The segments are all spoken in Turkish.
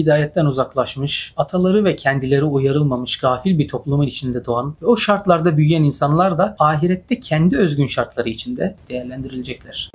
hidayetten uzaklaşmış, ataları ve kendileri uyarılmamış gafil bir toplumun içinde doğan ve o şartlarda büyüyen insanlar da ahirette kendi özgün şartları içinde değerlendirilecekler.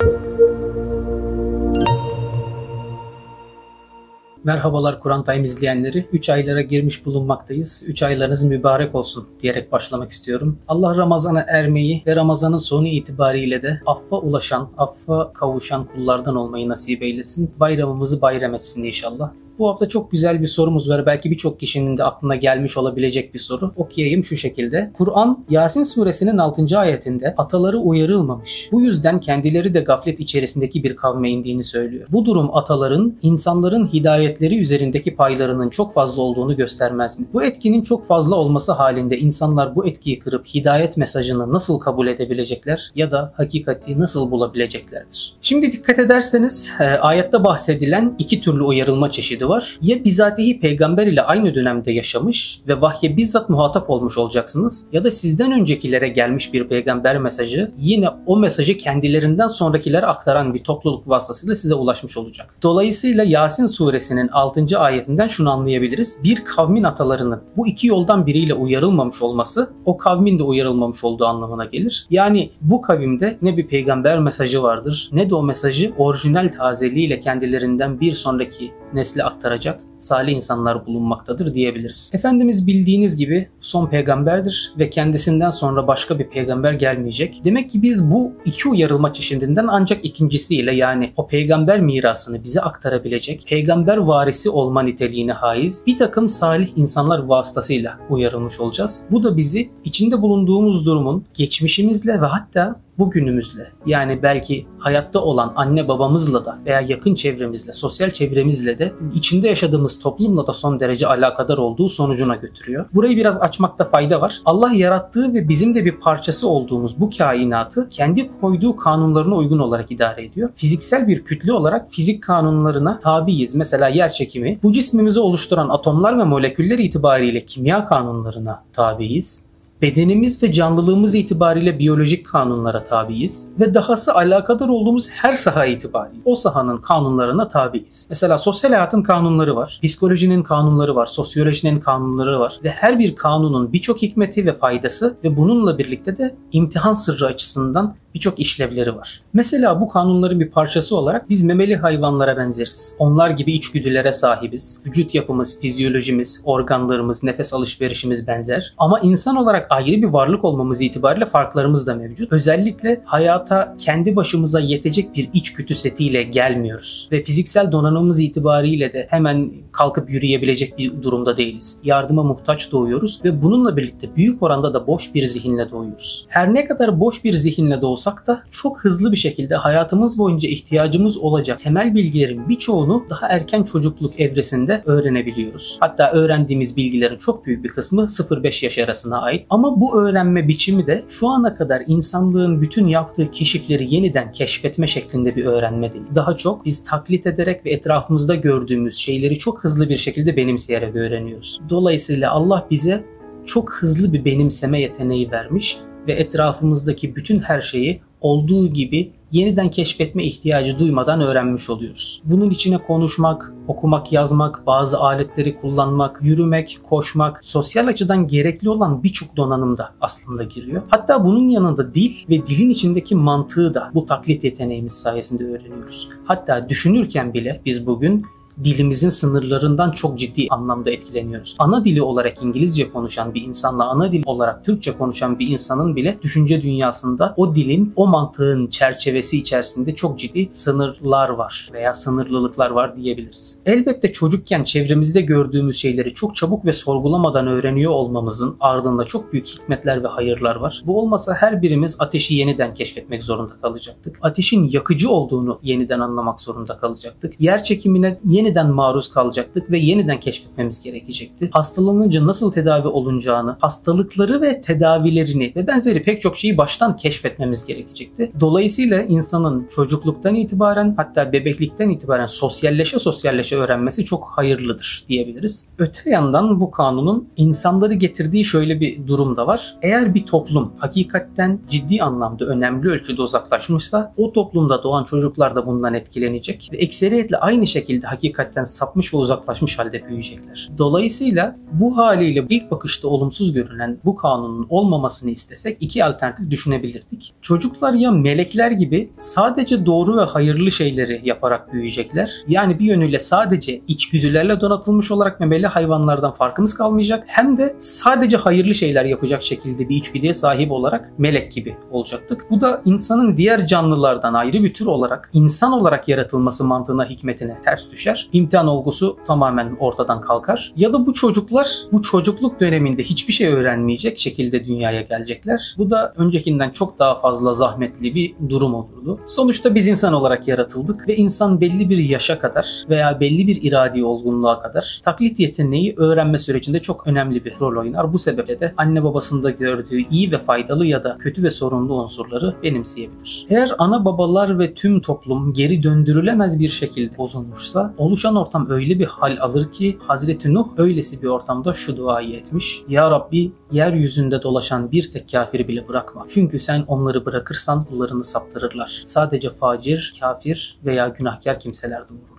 Merhabalar Kur'an Time izleyenleri. 3 aylara girmiş bulunmaktayız. 3 aylarınız mübarek olsun diyerek başlamak istiyorum. Allah Ramazan'a ermeyi ve Ramazan'ın sonu itibariyle de affa ulaşan, affa kavuşan kullardan olmayı nasip eylesin. Bayramımızı bayram etsin inşallah. Bu hafta çok güzel bir sorumuz var. Belki birçok kişinin de aklına gelmiş olabilecek bir soru. Okuyayım şu şekilde. Kur'an Yasin suresinin 6. ayetinde ataları uyarılmamış. Bu yüzden kendileri de gaflet içerisindeki bir kavme indiğini söylüyor. Bu durum ataların insanların hidayetleri üzerindeki paylarının çok fazla olduğunu göstermez mi? Bu etkinin çok fazla olması halinde insanlar bu etkiyi kırıp hidayet mesajını nasıl kabul edebilecekler ya da hakikati nasıl bulabileceklerdir? Şimdi dikkat ederseniz e, ayette bahsedilen iki türlü uyarılma çeşidi var. Ya bizatihi peygamber ile aynı dönemde yaşamış ve vahye bizzat muhatap olmuş olacaksınız ya da sizden öncekilere gelmiş bir peygamber mesajı yine o mesajı kendilerinden sonrakilere aktaran bir topluluk vasıtasıyla size ulaşmış olacak. Dolayısıyla Yasin suresinin 6. ayetinden şunu anlayabiliriz. Bir kavmin atalarının bu iki yoldan biriyle uyarılmamış olması o kavmin de uyarılmamış olduğu anlamına gelir. Yani bu kavimde ne bir peygamber mesajı vardır ne de o mesajı orijinal tazeliğiyle kendilerinden bir sonraki nesle aktaracak salih insanlar bulunmaktadır diyebiliriz. Efendimiz bildiğiniz gibi son peygamberdir ve kendisinden sonra başka bir peygamber gelmeyecek. Demek ki biz bu iki uyarılma çeşidinden ancak ikincisiyle yani o peygamber mirasını bize aktarabilecek, peygamber varisi olma niteliğine haiz bir takım salih insanlar vasıtasıyla uyarılmış olacağız. Bu da bizi içinde bulunduğumuz durumun geçmişimizle ve hatta bugünümüzle yani belki hayatta olan anne babamızla da veya yakın çevremizle, sosyal çevremizle de içinde yaşadığımız toplumla da son derece alakadar olduğu sonucuna götürüyor. Burayı biraz açmakta fayda var. Allah yarattığı ve bizim de bir parçası olduğumuz bu kainatı kendi koyduğu kanunlarına uygun olarak idare ediyor. Fiziksel bir kütle olarak fizik kanunlarına tabiiz. Mesela yer çekimi bu cismimizi oluşturan atomlar ve moleküller itibariyle kimya kanunlarına tabiiz bedenimiz ve canlılığımız itibariyle biyolojik kanunlara tabiiz ve dahası alakadar olduğumuz her saha itibariyle o sahanın kanunlarına tabiiz. Mesela sosyal hayatın kanunları var, psikolojinin kanunları var, sosyolojinin kanunları var ve her bir kanunun birçok hikmeti ve faydası ve bununla birlikte de imtihan sırrı açısından birçok işlevleri var. Mesela bu kanunların bir parçası olarak biz memeli hayvanlara benzeriz. Onlar gibi içgüdülere sahibiz. Vücut yapımız, fizyolojimiz, organlarımız, nefes alışverişimiz benzer. Ama insan olarak ayrı bir varlık olmamız itibariyle farklarımız da mevcut. Özellikle hayata kendi başımıza yetecek bir içgüdü setiyle gelmiyoruz. Ve fiziksel donanımımız itibariyle de hemen kalkıp yürüyebilecek bir durumda değiliz. Yardıma muhtaç doğuyoruz ve bununla birlikte büyük oranda da boş bir zihinle doğuyoruz. Her ne kadar boş bir zihinle doğsa olsak da çok hızlı bir şekilde hayatımız boyunca ihtiyacımız olacak temel bilgilerin birçoğunu daha erken çocukluk evresinde öğrenebiliyoruz. Hatta öğrendiğimiz bilgilerin çok büyük bir kısmı 0-5 yaş arasına ait. Ama bu öğrenme biçimi de şu ana kadar insanlığın bütün yaptığı keşifleri yeniden keşfetme şeklinde bir öğrenme değil. Daha çok biz taklit ederek ve etrafımızda gördüğümüz şeyleri çok hızlı bir şekilde benimseyerek öğreniyoruz. Dolayısıyla Allah bize çok hızlı bir benimseme yeteneği vermiş ve etrafımızdaki bütün her şeyi olduğu gibi yeniden keşfetme ihtiyacı duymadan öğrenmiş oluyoruz. Bunun içine konuşmak, okumak, yazmak, bazı aletleri kullanmak, yürümek, koşmak, sosyal açıdan gerekli olan birçok donanım da aslında giriyor. Hatta bunun yanında dil ve dilin içindeki mantığı da bu taklit yeteneğimiz sayesinde öğreniyoruz. Hatta düşünürken bile biz bugün dilimizin sınırlarından çok ciddi anlamda etkileniyoruz. Ana dili olarak İngilizce konuşan bir insanla ana dil olarak Türkçe konuşan bir insanın bile düşünce dünyasında o dilin, o mantığın çerçevesi içerisinde çok ciddi sınırlar var veya sınırlılıklar var diyebiliriz. Elbette çocukken çevremizde gördüğümüz şeyleri çok çabuk ve sorgulamadan öğreniyor olmamızın ardında çok büyük hikmetler ve hayırlar var. Bu olmasa her birimiz ateşi yeniden keşfetmek zorunda kalacaktık. Ateşin yakıcı olduğunu yeniden anlamak zorunda kalacaktık. Yer çekimine yeni yeniden maruz kalacaktık ve yeniden keşfetmemiz gerekecekti. Hastalanınca nasıl tedavi olunacağını, hastalıkları ve tedavilerini ve benzeri pek çok şeyi baştan keşfetmemiz gerekecekti. Dolayısıyla insanın çocukluktan itibaren hatta bebeklikten itibaren sosyalleşe sosyalleşe öğrenmesi çok hayırlıdır diyebiliriz. Öte yandan bu kanunun insanları getirdiği şöyle bir durum da var. Eğer bir toplum hakikatten ciddi anlamda önemli ölçüde uzaklaşmışsa o toplumda doğan çocuklar da bundan etkilenecek ve ekseriyetle aynı şekilde hakikat hakikatten sapmış ve uzaklaşmış halde büyüyecekler. Dolayısıyla bu haliyle ilk bakışta olumsuz görünen bu kanunun olmamasını istesek iki alternatif düşünebilirdik. Çocuklar ya melekler gibi sadece doğru ve hayırlı şeyleri yaparak büyüyecekler. Yani bir yönüyle sadece içgüdülerle donatılmış olarak memeli hayvanlardan farkımız kalmayacak. Hem de sadece hayırlı şeyler yapacak şekilde bir içgüdüye sahip olarak melek gibi olacaktık. Bu da insanın diğer canlılardan ayrı bir tür olarak insan olarak yaratılması mantığına hikmetine ters düşer. İmtihan olgusu tamamen ortadan kalkar. Ya da bu çocuklar bu çocukluk döneminde hiçbir şey öğrenmeyecek şekilde dünyaya gelecekler. Bu da öncekinden çok daha fazla zahmetli bir durum olurdu. Sonuçta biz insan olarak yaratıldık ve insan belli bir yaşa kadar veya belli bir iradi olgunluğa kadar taklit yeteneği öğrenme sürecinde çok önemli bir rol oynar. Bu sebeple de anne babasında gördüğü iyi ve faydalı ya da kötü ve sorunlu unsurları benimseyebilir. Eğer ana babalar ve tüm toplum geri döndürülemez bir şekilde bozulmuşsa oluşan ortam öyle bir hal alır ki Hazreti Nuh öylesi bir ortamda şu duayı etmiş. Ya Rabbi yeryüzünde dolaşan bir tek kafiri bile bırakma. Çünkü sen onları bırakırsan kullarını saptırırlar. Sadece facir, kafir veya günahkar kimseler doğurur.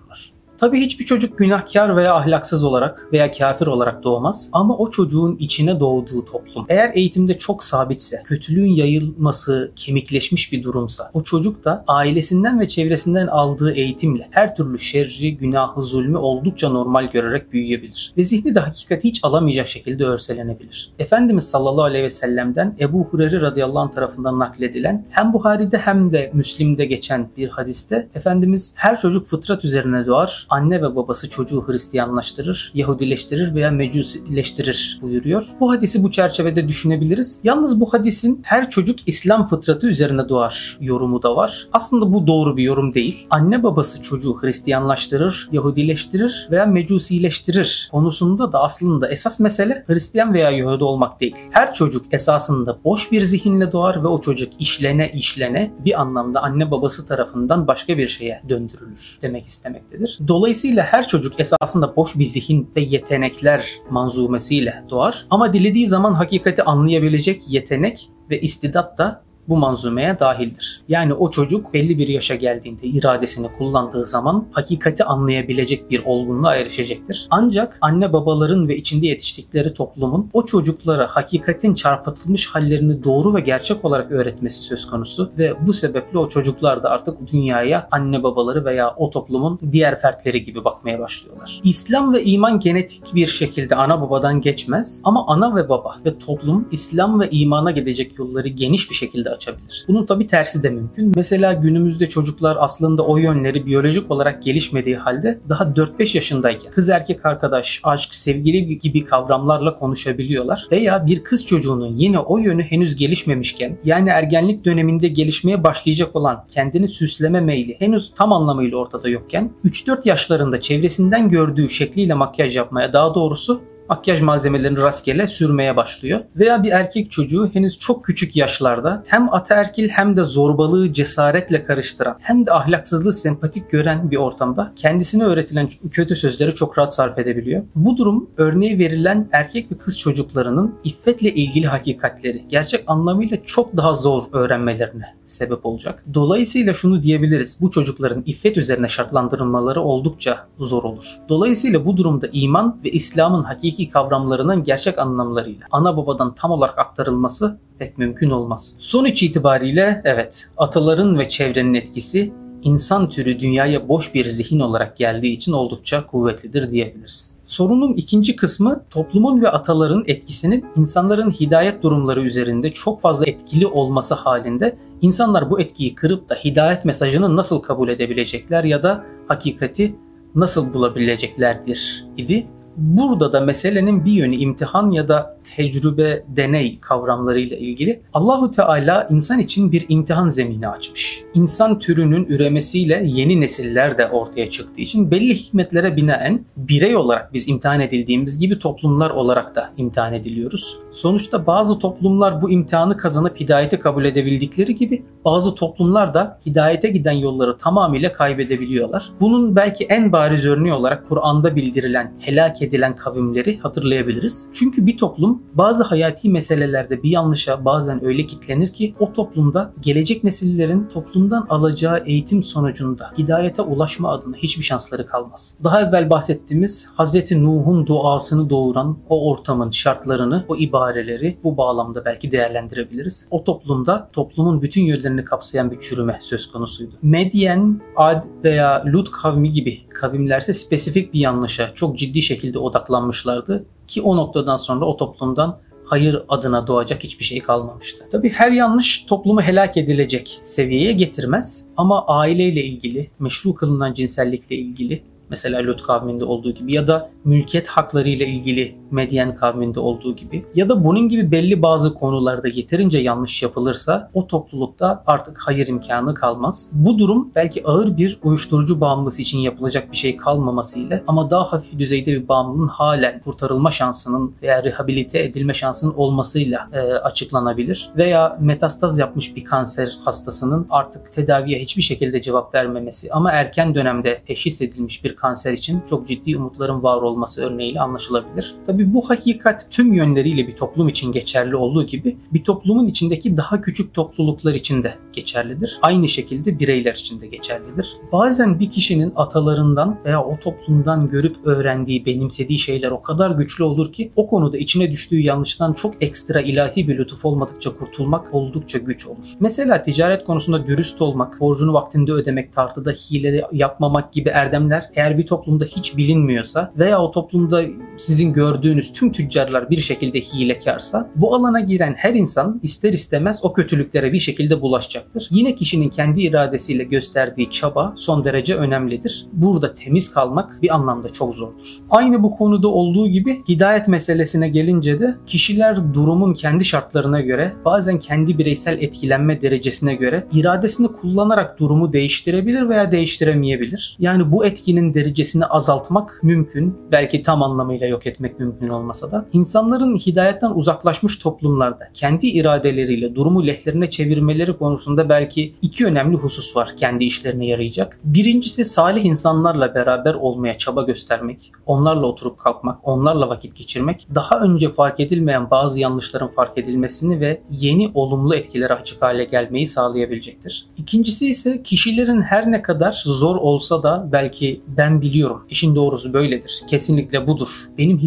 Tabii hiçbir çocuk günahkar veya ahlaksız olarak veya kafir olarak doğmaz ama o çocuğun içine doğduğu toplum eğer eğitimde çok sabitse, kötülüğün yayılması kemikleşmiş bir durumsa o çocuk da ailesinden ve çevresinden aldığı eğitimle her türlü şerri, günahı, zulmü oldukça normal görerek büyüyebilir. Ve zihni de hakikati hiç alamayacak şekilde örselenebilir. Efendimiz sallallahu aleyhi ve sellem'den Ebu Hureyre radıyallahu anh tarafından nakledilen hem Buhari'de hem de Müslim'de geçen bir hadiste Efendimiz her çocuk fıtrat üzerine doğar anne ve babası çocuğu Hristiyanlaştırır, Yahudileştirir veya Mecusileştirir buyuruyor. Bu hadisi bu çerçevede düşünebiliriz. Yalnız bu hadisin her çocuk İslam fıtratı üzerine doğar yorumu da var. Aslında bu doğru bir yorum değil. Anne babası çocuğu Hristiyanlaştırır, Yahudileştirir veya Mecusileştirir konusunda da aslında esas mesele Hristiyan veya Yahudi olmak değil. Her çocuk esasında boş bir zihinle doğar ve o çocuk işlene işlene bir anlamda anne babası tarafından başka bir şeye döndürülür demek istemektedir. Dolayısıyla her çocuk esasında boş bir zihin ve yetenekler manzumesiyle doğar. Ama dilediği zaman hakikati anlayabilecek yetenek ve istidat da bu manzumeye dahildir. Yani o çocuk belli bir yaşa geldiğinde iradesini kullandığı zaman hakikati anlayabilecek bir olgunluğa erişecektir. Ancak anne babaların ve içinde yetiştikleri toplumun o çocuklara hakikatin çarpıtılmış hallerini doğru ve gerçek olarak öğretmesi söz konusu ve bu sebeple o çocuklar da artık dünyaya anne babaları veya o toplumun diğer fertleri gibi bakmaya başlıyorlar. İslam ve iman genetik bir şekilde ana babadan geçmez ama ana ve baba ve toplum İslam ve imana gidecek yolları geniş bir şekilde açabilir. Bunun tabi tersi de mümkün. Mesela günümüzde çocuklar aslında o yönleri biyolojik olarak gelişmediği halde daha 4-5 yaşındayken kız erkek arkadaş, aşk, sevgili gibi kavramlarla konuşabiliyorlar. Veya bir kız çocuğunun yine o yönü henüz gelişmemişken yani ergenlik döneminde gelişmeye başlayacak olan kendini süsleme meyli henüz tam anlamıyla ortada yokken 3-4 yaşlarında çevresinden gördüğü şekliyle makyaj yapmaya daha doğrusu makyaj malzemelerini rastgele sürmeye başlıyor. Veya bir erkek çocuğu henüz çok küçük yaşlarda hem ataerkil hem de zorbalığı cesaretle karıştıran hem de ahlaksızlığı sempatik gören bir ortamda kendisine öğretilen kötü sözleri çok rahat sarf edebiliyor. Bu durum örneği verilen erkek ve kız çocuklarının iffetle ilgili hakikatleri gerçek anlamıyla çok daha zor öğrenmelerine sebep olacak. Dolayısıyla şunu diyebiliriz. Bu çocukların iffet üzerine şartlandırılmaları oldukça zor olur. Dolayısıyla bu durumda iman ve İslam'ın hakiki kavramlarının gerçek anlamlarıyla ana babadan tam olarak aktarılması pek mümkün olmaz. Sonuç itibariyle evet ataların ve çevrenin etkisi insan türü dünyaya boş bir zihin olarak geldiği için oldukça kuvvetlidir diyebiliriz. Sorunun ikinci kısmı toplumun ve ataların etkisinin insanların hidayet durumları üzerinde çok fazla etkili olması halinde insanlar bu etkiyi kırıp da hidayet mesajını nasıl kabul edebilecekler ya da hakikati nasıl bulabileceklerdir idi. Burada da meselenin bir yönü imtihan ya da tecrübe, deney kavramlarıyla ilgili. Allahu Teala insan için bir imtihan zemini açmış. İnsan türünün üremesiyle yeni nesiller de ortaya çıktığı için belli hikmetlere binaen birey olarak biz imtihan edildiğimiz gibi toplumlar olarak da imtihan ediliyoruz. Sonuçta bazı toplumlar bu imtihanı kazanıp hidayeti kabul edebildikleri gibi bazı toplumlar da hidayete giden yolları tamamıyla kaybedebiliyorlar. Bunun belki en bariz örneği olarak Kur'an'da bildirilen helak edilen kavimleri hatırlayabiliriz. Çünkü bir toplum bazı hayati meselelerde bir yanlışa bazen öyle kitlenir ki o toplumda gelecek nesillerin toplumdan alacağı eğitim sonucunda hidayete ulaşma adına hiçbir şansları kalmaz. Daha evvel bahsettiğimiz Hazreti Nuh'un duasını doğuran o ortamın şartlarını, o ibareleri bu bağlamda belki değerlendirebiliriz. O toplumda toplumun bütün yönlerini kapsayan bir çürüme söz konusuydu. Medyen, Ad veya Lut kavmi gibi kavimlerse spesifik bir yanlışa çok ciddi şekilde odaklanmışlardı ki o noktadan sonra o toplumdan hayır adına doğacak hiçbir şey kalmamıştı. Tabii her yanlış toplumu helak edilecek seviyeye getirmez ama aileyle ilgili, meşru kılınan cinsellikle ilgili mesela Lut kavminde olduğu gibi ya da mülkiyet hakları ile ilgili Medyen kavminde olduğu gibi ya da bunun gibi belli bazı konularda yeterince yanlış yapılırsa o toplulukta artık hayır imkanı kalmaz. Bu durum belki ağır bir uyuşturucu bağımlısı için yapılacak bir şey kalmamasıyla ama daha hafif düzeyde bir bağımlılığın halen kurtarılma şansının veya rehabilite edilme şansının olmasıyla e, açıklanabilir. Veya metastaz yapmış bir kanser hastasının artık tedaviye hiçbir şekilde cevap vermemesi ama erken dönemde teşhis edilmiş bir kanser için çok ciddi umutların var olması örneğiyle anlaşılabilir. Tabi bu hakikat tüm yönleriyle bir toplum için geçerli olduğu gibi bir toplumun içindeki daha küçük topluluklar için de geçerlidir. Aynı şekilde bireyler için de geçerlidir. Bazen bir kişinin atalarından veya o toplumdan görüp öğrendiği, benimsediği şeyler o kadar güçlü olur ki o konuda içine düştüğü yanlıştan çok ekstra ilahi bir lütuf olmadıkça kurtulmak oldukça güç olur. Mesela ticaret konusunda dürüst olmak, borcunu vaktinde ödemek, tartıda hile yapmamak gibi erdemler eğer bir toplumda hiç bilinmiyorsa veya o toplumda sizin gördüğünüz tüm tüccarlar bir şekilde hilekarsa bu alana giren her insan ister istemez o kötülüklere bir şekilde bulaşacaktır. Yine kişinin kendi iradesiyle gösterdiği çaba son derece önemlidir. Burada temiz kalmak bir anlamda çok zordur. Aynı bu konuda olduğu gibi hidayet meselesine gelince de kişiler durumun kendi şartlarına göre bazen kendi bireysel etkilenme derecesine göre iradesini kullanarak durumu değiştirebilir veya değiştiremeyebilir. Yani bu etkinin derecesini azaltmak mümkün. Belki tam anlamıyla yok etmek mümkün olmasa da. İnsanların hidayetten uzaklaşmış toplumlarda kendi iradeleriyle durumu lehlerine çevirmeleri konusunda belki iki önemli husus var kendi işlerine yarayacak. Birincisi salih insanlarla beraber olmaya çaba göstermek, onlarla oturup kalkmak, onlarla vakit geçirmek, daha önce fark edilmeyen bazı yanlışların fark edilmesini ve yeni olumlu etkilere açık hale gelmeyi sağlayabilecektir. İkincisi ise kişilerin her ne kadar zor olsa da belki ben biliyorum. İşin doğrusu böyledir. Kesinlikle budur. Benim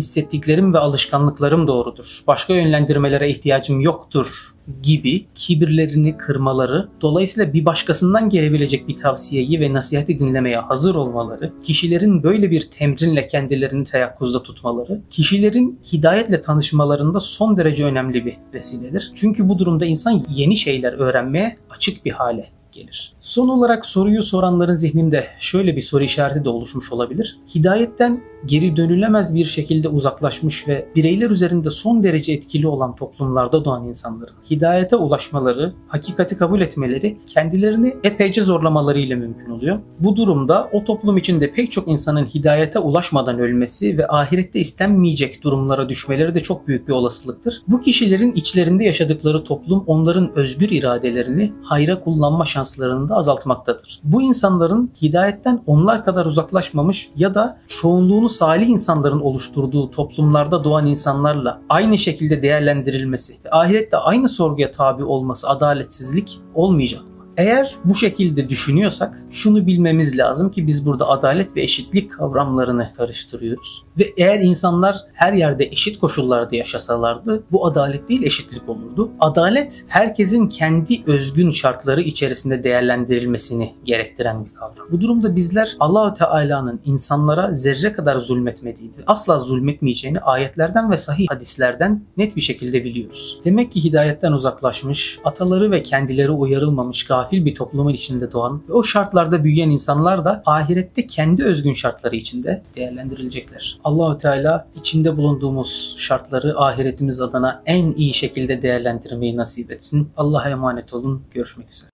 hissettiklerim ve alışkanlıklarım doğrudur. Başka yönlendirmelere ihtiyacım yoktur gibi kibirlerini kırmaları, dolayısıyla bir başkasından gelebilecek bir tavsiyeyi ve nasihati dinlemeye hazır olmaları, kişilerin böyle bir temrinle kendilerini teyakkuzda tutmaları, kişilerin hidayetle tanışmalarında son derece önemli bir vesiledir. Çünkü bu durumda insan yeni şeyler öğrenmeye açık bir hale gelir. Son olarak soruyu soranların zihninde şöyle bir soru işareti de oluşmuş olabilir. Hidayetten geri dönülemez bir şekilde uzaklaşmış ve bireyler üzerinde son derece etkili olan toplumlarda doğan insanların hidayete ulaşmaları, hakikati kabul etmeleri kendilerini epeyce zorlamalarıyla mümkün oluyor. Bu durumda o toplum içinde pek çok insanın hidayete ulaşmadan ölmesi ve ahirette istenmeyecek durumlara düşmeleri de çok büyük bir olasılıktır. Bu kişilerin içlerinde yaşadıkları toplum onların özgür iradelerini hayra kullanma şanslarını da azaltmaktadır. Bu insanların hidayetten onlar kadar uzaklaşmamış ya da çoğunluğunu salih insanların oluşturduğu toplumlarda doğan insanlarla aynı şekilde değerlendirilmesi ve ahirette aynı sorguya tabi olması adaletsizlik olmayacak. Eğer bu şekilde düşünüyorsak şunu bilmemiz lazım ki biz burada adalet ve eşitlik kavramlarını karıştırıyoruz. Ve eğer insanlar her yerde eşit koşullarda yaşasalardı bu adalet değil eşitlik olurdu. Adalet herkesin kendi özgün şartları içerisinde değerlendirilmesini gerektiren bir kavram. Bu durumda bizler Allahü Teala'nın insanlara zerre kadar zulmetmediğini, asla zulmetmeyeceğini ayetlerden ve sahih hadislerden net bir şekilde biliyoruz. Demek ki hidayetten uzaklaşmış, ataları ve kendileri uyarılmamış gafil bir toplumun içinde doğan ve o şartlarda büyüyen insanlar da ahirette kendi özgün şartları içinde değerlendirilecekler. Allahü Teala içinde bulunduğumuz şartları ahiretimiz adına en iyi şekilde değerlendirmeyi nasip etsin. Allah'a emanet olun. Görüşmek üzere.